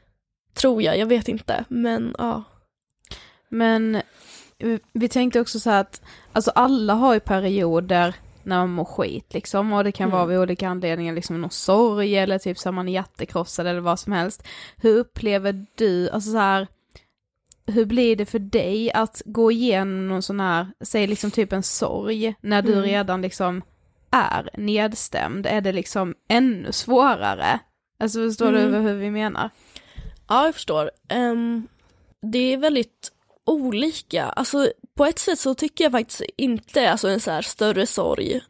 Tror jag, jag vet inte, men ja. Men vi tänkte också så här att, alltså alla har ju perioder när man mår skit liksom och det kan Mm. vara vid olika anledningar, liksom någon sorg eller typ så man är hjärtekrossad eller vad som helst. Hur upplever du, alltså så här, hur blir det för dig att gå igenom någon sån här, säg liksom typ en sorg, när du Mm. redan liksom är nedstämd? Är det liksom ännu svårare? Alltså förstår Mm. du hur vi menar? Ja, jag förstår. Ehm, det är väldigt olika. Alltså på ett sätt så tycker jag faktiskt inte, alltså en så här större sorg,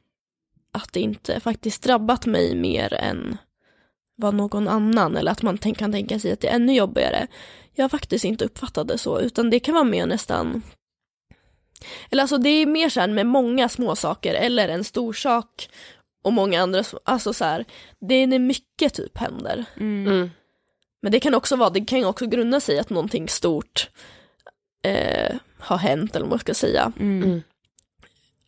att det inte faktiskt drabbat mig mer än vad någon annan, eller att man kan tänka sig att det är ännu jobbigare. Jag faktiskt inte uppfattat det så, utan det kan vara mer nästan eller alltså det är mer så här med många små saker eller en stor sak och många andra, alltså så här, det är när mycket typ händer. Mm. Men det kan också vara, det kan ju också grunda sig i att någonting stort eh, har hänt eller vad man ska säga. Mm.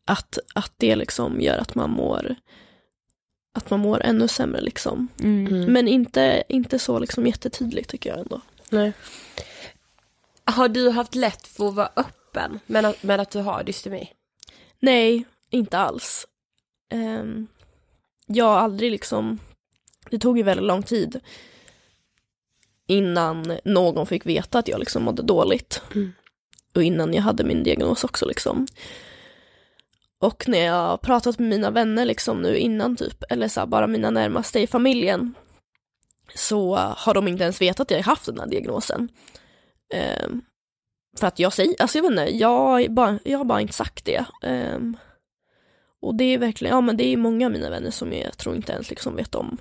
Att, att det liksom gör att man mår att man mår ännu sämre liksom. Mm. Men inte, inte så liksom jättetydligt tycker jag ändå. Nej. Har du haft lätt för att vara öppen med att, med att du har dystemi? Nej, inte alls. Ehm, jag har aldrig liksom, det tog ju väldigt lång tid innan någon fick veta att jag liksom mådde dåligt. Mm. Och innan jag hade min diagnos också liksom. Och när jag har pratat med mina vänner liksom nu innan typ, eller så bara mina närmaste i familjen, så har de inte ens vetat att jag har haft den här diagnosen. Ehm, för att jag säger, alltså jag vet inte, jag, har bara, jag har bara inte sagt det. Ehm, och det är verkligen, ja men det är många av mina vänner som jag tror inte ens liksom vet om.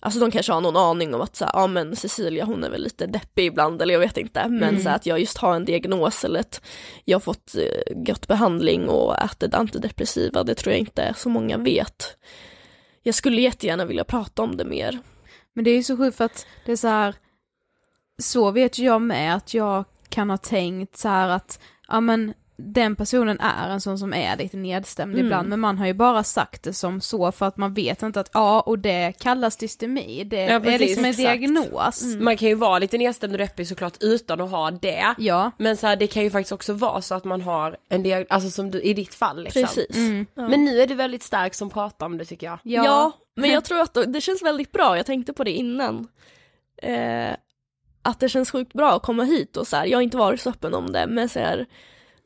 Alltså de kanske har någon aning om att så här, ja men Cecilia hon är väl lite deppig ibland eller jag vet inte. Men Mm. så här, att jag just har en diagnos eller att jag har fått eh, gått behandling och ätit antidepressiva, det tror jag inte så många vet. Jag skulle jättegärna vilja prata om det mer. Men det är ju så sjukt för att det är så här, så vet ju jag med att jag kan ha tänkt så här att, ja men den personen är en sån som är lite nedstämd Mm. ibland, men man har ju bara sagt det som så för att man vet inte att, ja och det kallas dystemi, det Ja, är precis, liksom en exakt. diagnos. Man kan ju vara lite nedstämd och deppig såklart utan att ha det. Ja. Men så här, det kan ju faktiskt också vara så att man har en diagnos, alltså som du, i ditt fall liksom. Precis. Mm. Ja. Men nu är du väldigt stark som pratar om det tycker jag. Ja. men jag tror att det känns väldigt bra, jag tänkte på det innan. Eh, att det känns sjukt bra att komma hit och så här, jag har inte varit så öppen om det, men så här,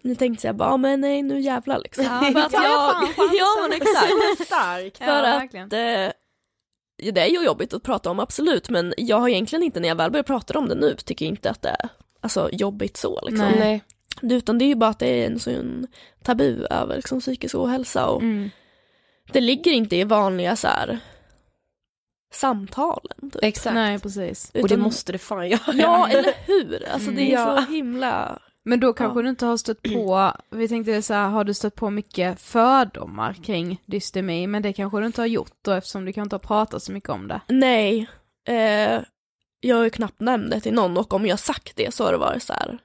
nu tänkte jag bara, ja men nej nu jävlar liksom. Ja, För att jag, ja men exakt. stark. För Ja, att eh, det är ju jobbigt att prata om absolut, men jag har egentligen inte när jag väl börjar prata om det nu tycker jag inte att det är alltså, jobbigt så liksom. Nej. Utan det är ju bara att det är en sån tabu över liksom, psykisk ohälsa och Mm. det ligger inte i vanliga så här samtalen. Typ. Exakt. Nej precis. Och det Utan- måste det fan göra. Ja, eller hur? Alltså det är Ja. så himla Men då kanske Ja. du inte har stött på, vi tänkte så här, har du stött på mycket fördomar kring dystemi? Men det kanske du inte har gjort då eftersom du kanske inte har pratat så mycket om det. Nej, eh, jag har ju knappt nämnt det till någon och om jag sagt det så har det varit så här.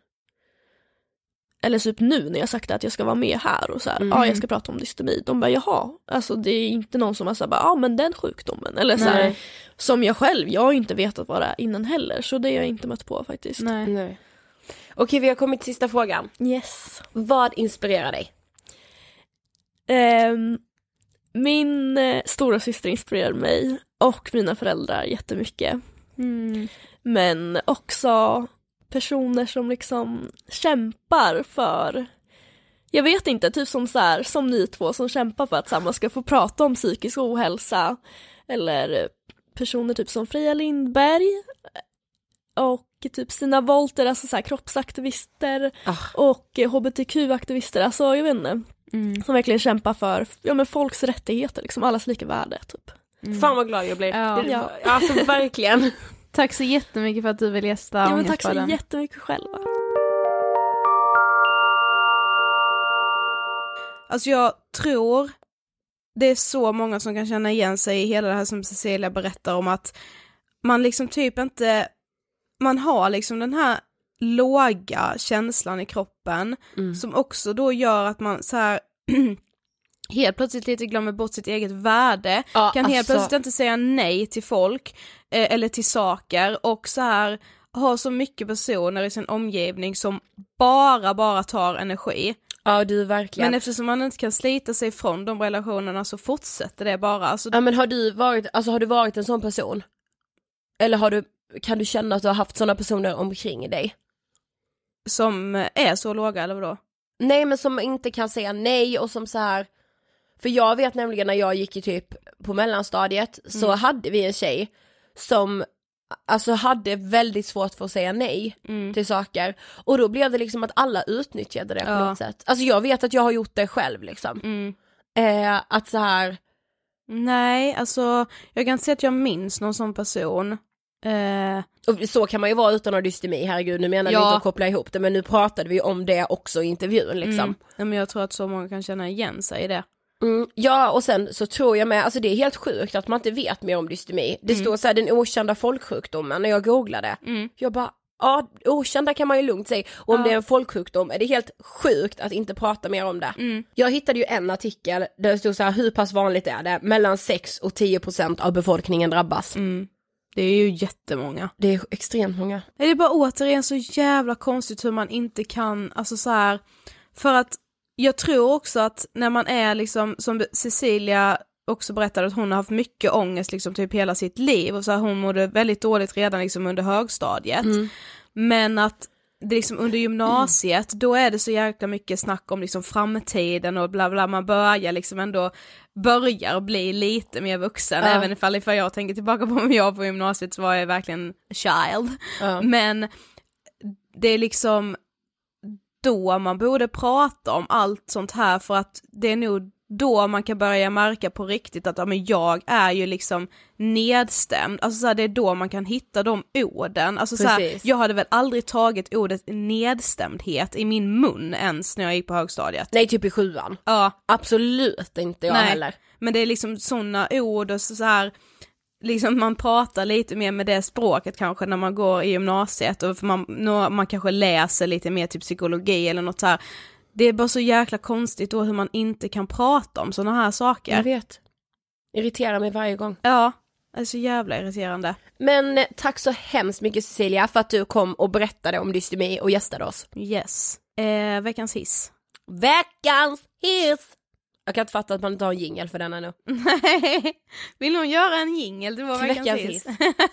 Eller typ nu när jag sagt att jag ska vara med här och så här, ja Mm. jag ska prata om dystemi. De bara jaha, alltså det är inte någon som har sagt ja men den sjukdomen. Eller så här, som jag själv, jag har ju inte vetat vad det är innan heller så det har jag inte mött på faktiskt. Nej. Nej. Okej, vi har kommit till sista frågan. Yes. Vad inspirerar dig? Ehm, min eh, stora syster inspirerar mig och mina föräldrar jättemycket. Mm. Men också personer som liksom kämpar för jag vet inte, typ som så här, som ni två som kämpar för att samma ska få prata om psykisk ohälsa. Eller personer typ som Freja Lindberg. Och typ Stina Wolter, alltså så här kroppsaktivister. Ah. Och hbtq-aktivister, alltså jag vet inte. Mm. Som verkligen kämpar för ja, men folks rättigheter, liksom allas lika värde typ. Fan vad glad jag blir. Ja. Det- Ja. Alltså verkligen. Tack så jättemycket för att du vill gästa Ja, men tack så jättemycket själva. Alltså jag tror det är så många som kan känna igen sig i hela det här som Cecilia berättar om att man liksom typ inte, man har liksom den här låga känslan i kroppen Mm. som också då gör att man så här helt plötsligt lite glömmer bort sitt eget värde, Ja, kan helt alltså- plötsligt inte säga nej till folk eh, eller till saker och så här har så mycket personer i sin omgivning som bara, bara tar energi. Ja du verkligen. Men eftersom man inte kan slita sig från de relationerna så fortsätter det bara. Alltså, Ja men har du varit, alltså har du varit en sån person? Eller har du, kan du känna att du har haft såna personer omkring dig? som är så låga eller vadå? Nej men som inte kan säga nej och som så här. För jag vet nämligen när jag gick i typ på mellanstadiet så Mm. hade vi en tjej som alltså hade väldigt svårt för att säga nej Mm. till saker och då blev det liksom att alla utnyttjade det på Ja. något sätt. Alltså jag vet att jag har gjort det själv liksom. Mm. Eh, att så här Nej, alltså jag kan inte säga att jag minns någon sån person. Eh, Och så kan man ju vara utan att ha dystemi, herregud nu menar vi Ja. inte att koppla ihop det men nu pratade vi om det också i intervjun liksom. mm. ja, men jag tror att så många kan känna igen sig i det. Mm, ja och sen så tror jag med, alltså det är helt sjukt att man inte vet mer om dystemi. Det står så här den okända folksjukdomen när jag googlade. Mm. Jag bara, ja okända kan man ju lugnt säga och om Ja. det är en folksjukdom är det helt sjukt att inte prata mer om det. Mm. Jag hittade ju en artikel där det stod så här hur pass vanligt är det? Mellan 6 och 10 procent av befolkningen drabbas. Mm. Det är ju jättemånga. Det är extremt många. Det är bara återigen så jävla konstigt hur man inte kan, alltså så här, för att jag tror också att när man är liksom, som Cecilia också berättade att hon har haft mycket ångest liksom typ hela sitt liv och så här, hon mådde väldigt dåligt redan liksom under högstadiet. Men att det liksom under gymnasiet, då är det så jäkla mycket snack om liksom framtiden och bla bla, man börjar liksom ändå, börjar bli lite mer vuxen, Ja. även ifall, ifall jag tänker tillbaka på om jag på gymnasiet så var jag verkligen child. Ja. Men det är liksom då man borde prata om allt sånt här för att det är nog då man kan börja märka på riktigt att ja, men jag är ju liksom nedstämd, alltså så här, det är då man kan hitta de orden, alltså så här, jag hade väl aldrig tagit ordet nedstämdhet i min mun ens när jag gick på högstadiet. Nej typ i sjuan. Ja, Absolut inte jag Nej. heller. men det är liksom sådana ord och så så här liksom man pratar lite mer med det språket kanske när man går i gymnasiet och man, man kanske läser lite mer typ psykologi eller något så här. Det är bara så jäkla konstigt då hur man inte kan prata om sådana här saker. Jag vet. Irriterar mig varje gång. Ja, det är så jävla irriterande. Men eh, tack så hemskt mycket Cecilia för att du kom och berättade om dystemi och gästade oss. Yes. Eh, veckans hiss. Veckans hiss! Jag kan inte fatta att man inte har en jingel för den ännu. Vill någon göra en jingel till vår veckans, hiss?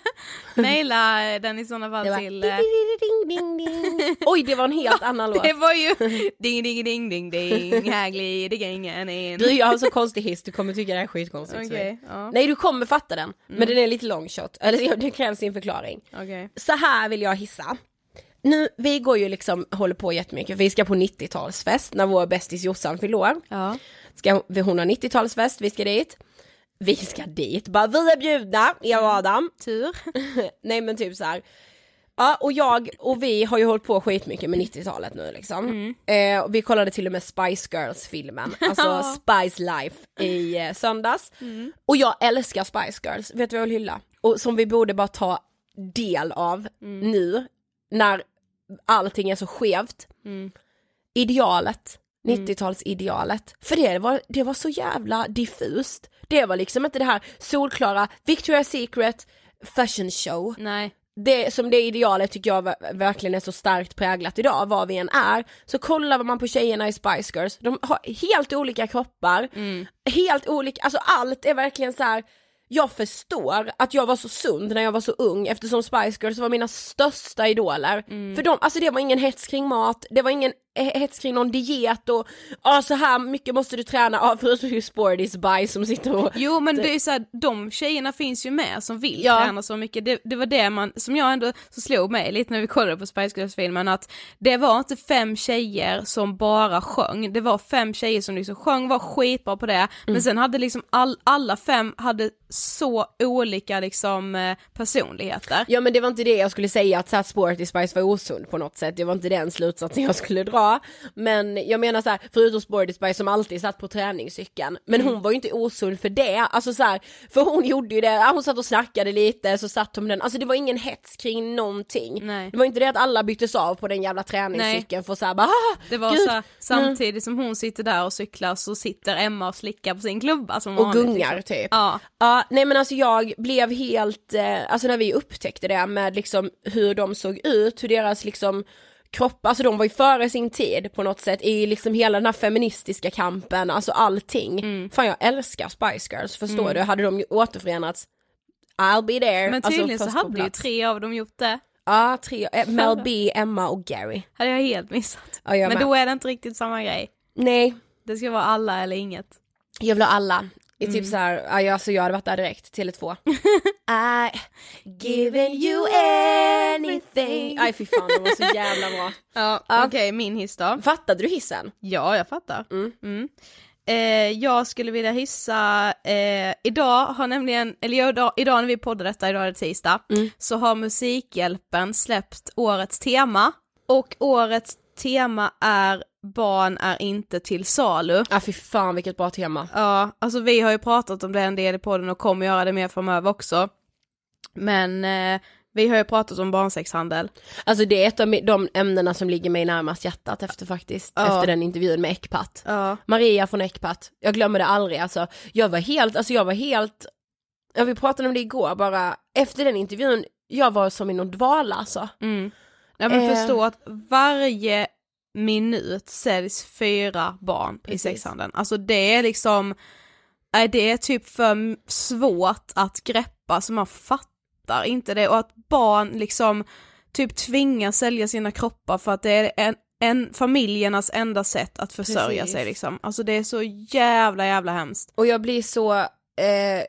Maila den i sådana fall Det till... eh, ding, ding, ding. Oj det var en helt annan låt. Det var ju ding ding ding ding ding, här glider ingen in. Du jag har så konstig hiss, du kommer tycka det här är skitkonstigt. Så. ja. Nej du kommer fatta den, men den är lite long shot. Eller det krävs sin förklaring. Okej. Så här vill jag hissa. Nu, vi går ju liksom, håller på jättemycket, vi ska på 90-talsfest när vår bästis Jossan fyller år. Ja. Ska, hon har 90-talsfest, vi ska dit. Vi ska dit, bara vi är bjudna, jag och Adam. Tur. Nej men typ så här. Ja och jag och vi har ju hållit på skitmycket med 90-talet nu liksom. Eh, och vi kollade till och med Spice Girls filmen, alltså Spice Life i eh, söndags. Och jag älskar Spice Girls, vet du vad jag vill hylla? Och som vi borde bara ta del av nu, när allting är så skevt. Idealet, 90-talsidealet. För det var, det var så jävla diffust. Det var liksom inte det här solklara Victoria's Secret fashion show. Nej. Det, som det idealet tycker jag ver- verkligen är så starkt präglat idag, vad vi än är. Så kollar man på tjejerna i Spice Girls, de har helt olika kroppar, helt olika, alltså allt är verkligen så här. jag förstår att jag var så sund när jag var så ung eftersom Spice Girls var mina största idoler. För dem, alltså det var ingen hets kring mat, det var ingen hets kring någon diet och ja så här mycket måste du träna, ja förutom ju Sportys Bye som sitter och Jo men det är så här, de tjejerna finns ju med som vill Ja. träna så mycket, det, det var det man, som jag ändå, så slog mig lite när vi kollade på Spice Girls-filmen att det var inte fem tjejer som bara sjöng, det var fem tjejer som liksom sjöng, var skitbra på det, men sen hade liksom all, alla fem hade så olika liksom eh, personligheter. Ja men det var inte det jag skulle säga att så här, Sporty Spice var osund på något sätt, det var inte den slutsatsen jag skulle dra. Men jag menar så här, förutom Spice som alltid satt på träningscykeln, men Mm. hon var ju inte osund för det, alltså så här, för hon gjorde ju det, hon satt och snackade lite så satt hon den, alltså det var ingen hets kring någonting. Nej. Det var inte det att alla byttes av på den jävla träningscykeln för så här, bara, ah, Det var gud, så här, samtidigt som hon sitter där och cyklar så sitter Emma och slickar på sin klubba som och vanligt, gungar liksom. typ. Ja. Ja, nej men alltså jag blev helt, eh, alltså när vi upptäckte det med liksom hur de såg ut, hur deras liksom kroppar, alltså de var ju före sin tid på något sätt i liksom hela den här feministiska kampen, alltså allting. Mm. Fan jag älskar Spice Girls, förstår du? Hade de ju återförenats, I'll be there. Men Alltså, tydligen så först på hade ju tre av dem gjort det, Ja, tre, eh, Mel B, Emma och Gary. hade jag helt missat. Ja, jag Men med. då är det inte riktigt samma grej. Nej, Det ska vara alla eller inget. jag vill ha alla. I Mm. typ såhär, ja, jag- alltså jag hade varit där direkt, Tele2. I giving you anything. Aj fy fan, de var så jävla bra. Ja, okej, min hiss då. Fattade du hissen? Ja, jag fattar. Mm. Mm. Eh, jag skulle vilja hissa, eh, idag har nämligen, eller idag, idag när vi poddar detta, idag är det tisdag, Mm. så har Musikhjälpen släppt årets tema. Och årets tema är Barn är inte till salu. Ja fy fan vilket bra tema. Ja, alltså vi har ju pratat om det en del i podden och kommer göra det mer framöver också. Men eh, vi har ju pratat om barnsexhandel. Alltså det är ett av de ämnena som ligger mig närmast hjärtat efter faktiskt, Ja. efter den intervjun med Ecpat. Ja. Maria från Ecpat, jag glömmer det aldrig alltså. Jag var helt, alltså jag var helt, ja vi pratade om det igår bara, efter den intervjun, jag var som i någon dvala alltså. Mm. Ja men Eh. förstå att varje minut säljs fyra barn i Precis. sexhandeln. Alltså det är liksom, det är typ för svårt att greppa så man fattar inte det och att barn liksom typ tvingas sälja sina kroppar för att det är en, en familjernas enda sätt att försörja Precis. sig liksom. Alltså det är så jävla jävla hemskt. Och jag blir så eh,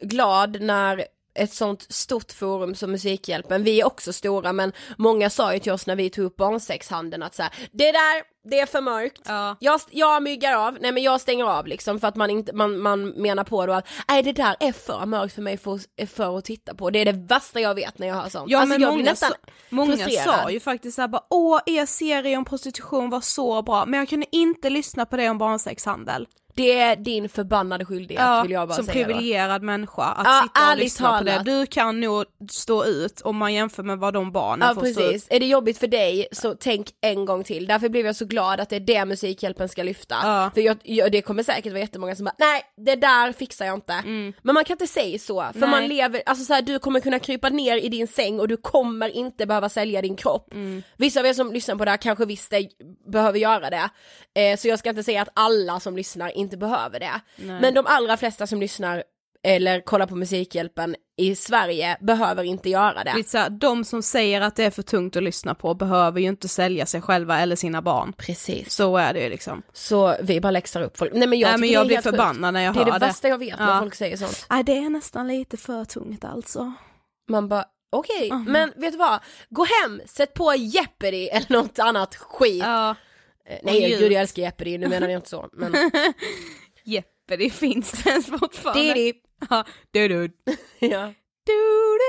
glad när ett sånt stort forum som Musikhjälpen, vi är också stora men många sa ju till oss när vi tog upp barnsexhandeln att så här, det där, det är för mörkt. Ja. Jag, jag myggar av, nej men jag stänger av liksom för att man inte, man, man menar på då att nej det där är för mörkt för mig för, för att titta på, det är det värsta jag vet när jag hör sånt. Ja alltså men jag blir många, nästan sa, många frustrerad. sa ju faktiskt såhär bara åh er serie om prostitution var så bra men jag kunde inte lyssna på det om barnsexhandel. Det är din förbannade skyldighet vill jag bara som säga då. privilegierad människa att Ja, sitta och lyssna på det. talat. Du kan nog stå ut om man jämför med vad de barnen Ja får stå ut. precis, är det jobbigt för dig så tänk en gång till. Därför blev jag så glad att det är det Musikhjälpen ska lyfta. Ja. För jag, jag, det kommer säkert vara jättemånga som bara, nej det där fixar jag inte. Men man kan inte säga så, för Nej. man lever, alltså så här, du kommer kunna krypa ner i din säng och du kommer inte behöva sälja din kropp. Vissa av er som lyssnar på det här kanske visst det, behöver göra det. Eh, så jag ska inte säga att alla som lyssnar inte behöver det. Men de allra flesta som lyssnar eller kollar på Musikhjälpen i Sverige behöver inte göra det. Lite de som säger att det är för tungt att lyssna på behöver ju inte sälja sig själva eller sina barn. Precis. Så är det ju liksom. Så vi bara läxar upp folk. Nej men jag, Nej, men jag det är blir förbannad när jag Det är hör det det. värsta jag vet när Ja. folk säger sånt. Nej det är nästan lite för tungt alltså. Man bara okej, Mhm. men vet du vad? Gå hem, sätt på Jeopardy eller något annat skit. Eh, Nej njut. gud jag älskar Jeopardy, nu menar jag inte så. Men det finns det ens fortfarande. Didi. Ja, du, du. ja. Du, du,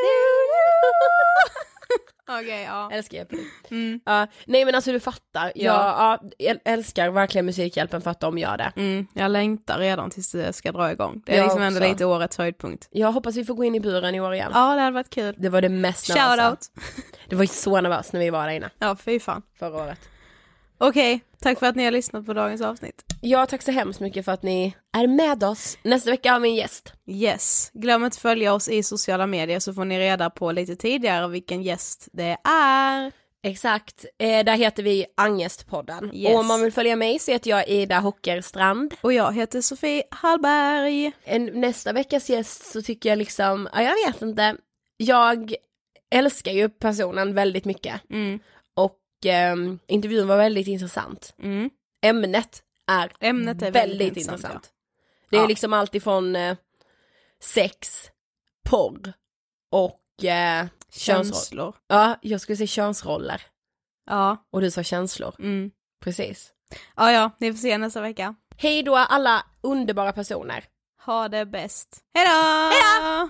Okej, ja. Älskar Jeopardy. Mm. Ja, nej men alltså du fattar, Ja. jag ja, äl- älskar verkligen Musikhjälpen för att de gör det. Mm, jag längtar redan tills det ska dra igång. Det är Jag liksom ändå lite årets höjdpunkt. Jag hoppas vi får gå in i buren i år igen. Ja, det hade varit kul. Det var det mest nervösa. Shout out. Det var ju så nervöst när vi var där inne Ja, fy fan. förra året. Okej, tack för att ni har lyssnat på dagens avsnitt. Ja, tack så hemskt mycket för att ni är med oss. Nästa vecka har vi en gäst. Yes, glöm inte att följa oss i sociala medier så får ni reda på lite tidigare vilken gäst det är. Exakt, eh, där heter vi Angestpodden. Yes. Och om man vill följa mig så heter jag Ida Hockerstrand. Och jag heter Sofie Hallberg. En, nästa veckas gäst så tycker jag liksom, ja, jag vet inte, jag älskar ju personen väldigt mycket. Mm. Ehm, intervjun var väldigt intressant. Mm. Ämnet är, Ämnet är väldigt, väldigt intressant. intressant, Det är Ja. liksom allt ifrån eh, sex, porr och eh, könsroll. Känslor. Ja, jag skulle säga könsroller. Ja. Och du sa känslor. Mm. Precis. Ja, ja, ni får se nästa vecka. Hej då alla underbara personer. Ha det bäst. Hejdå! Hejdå!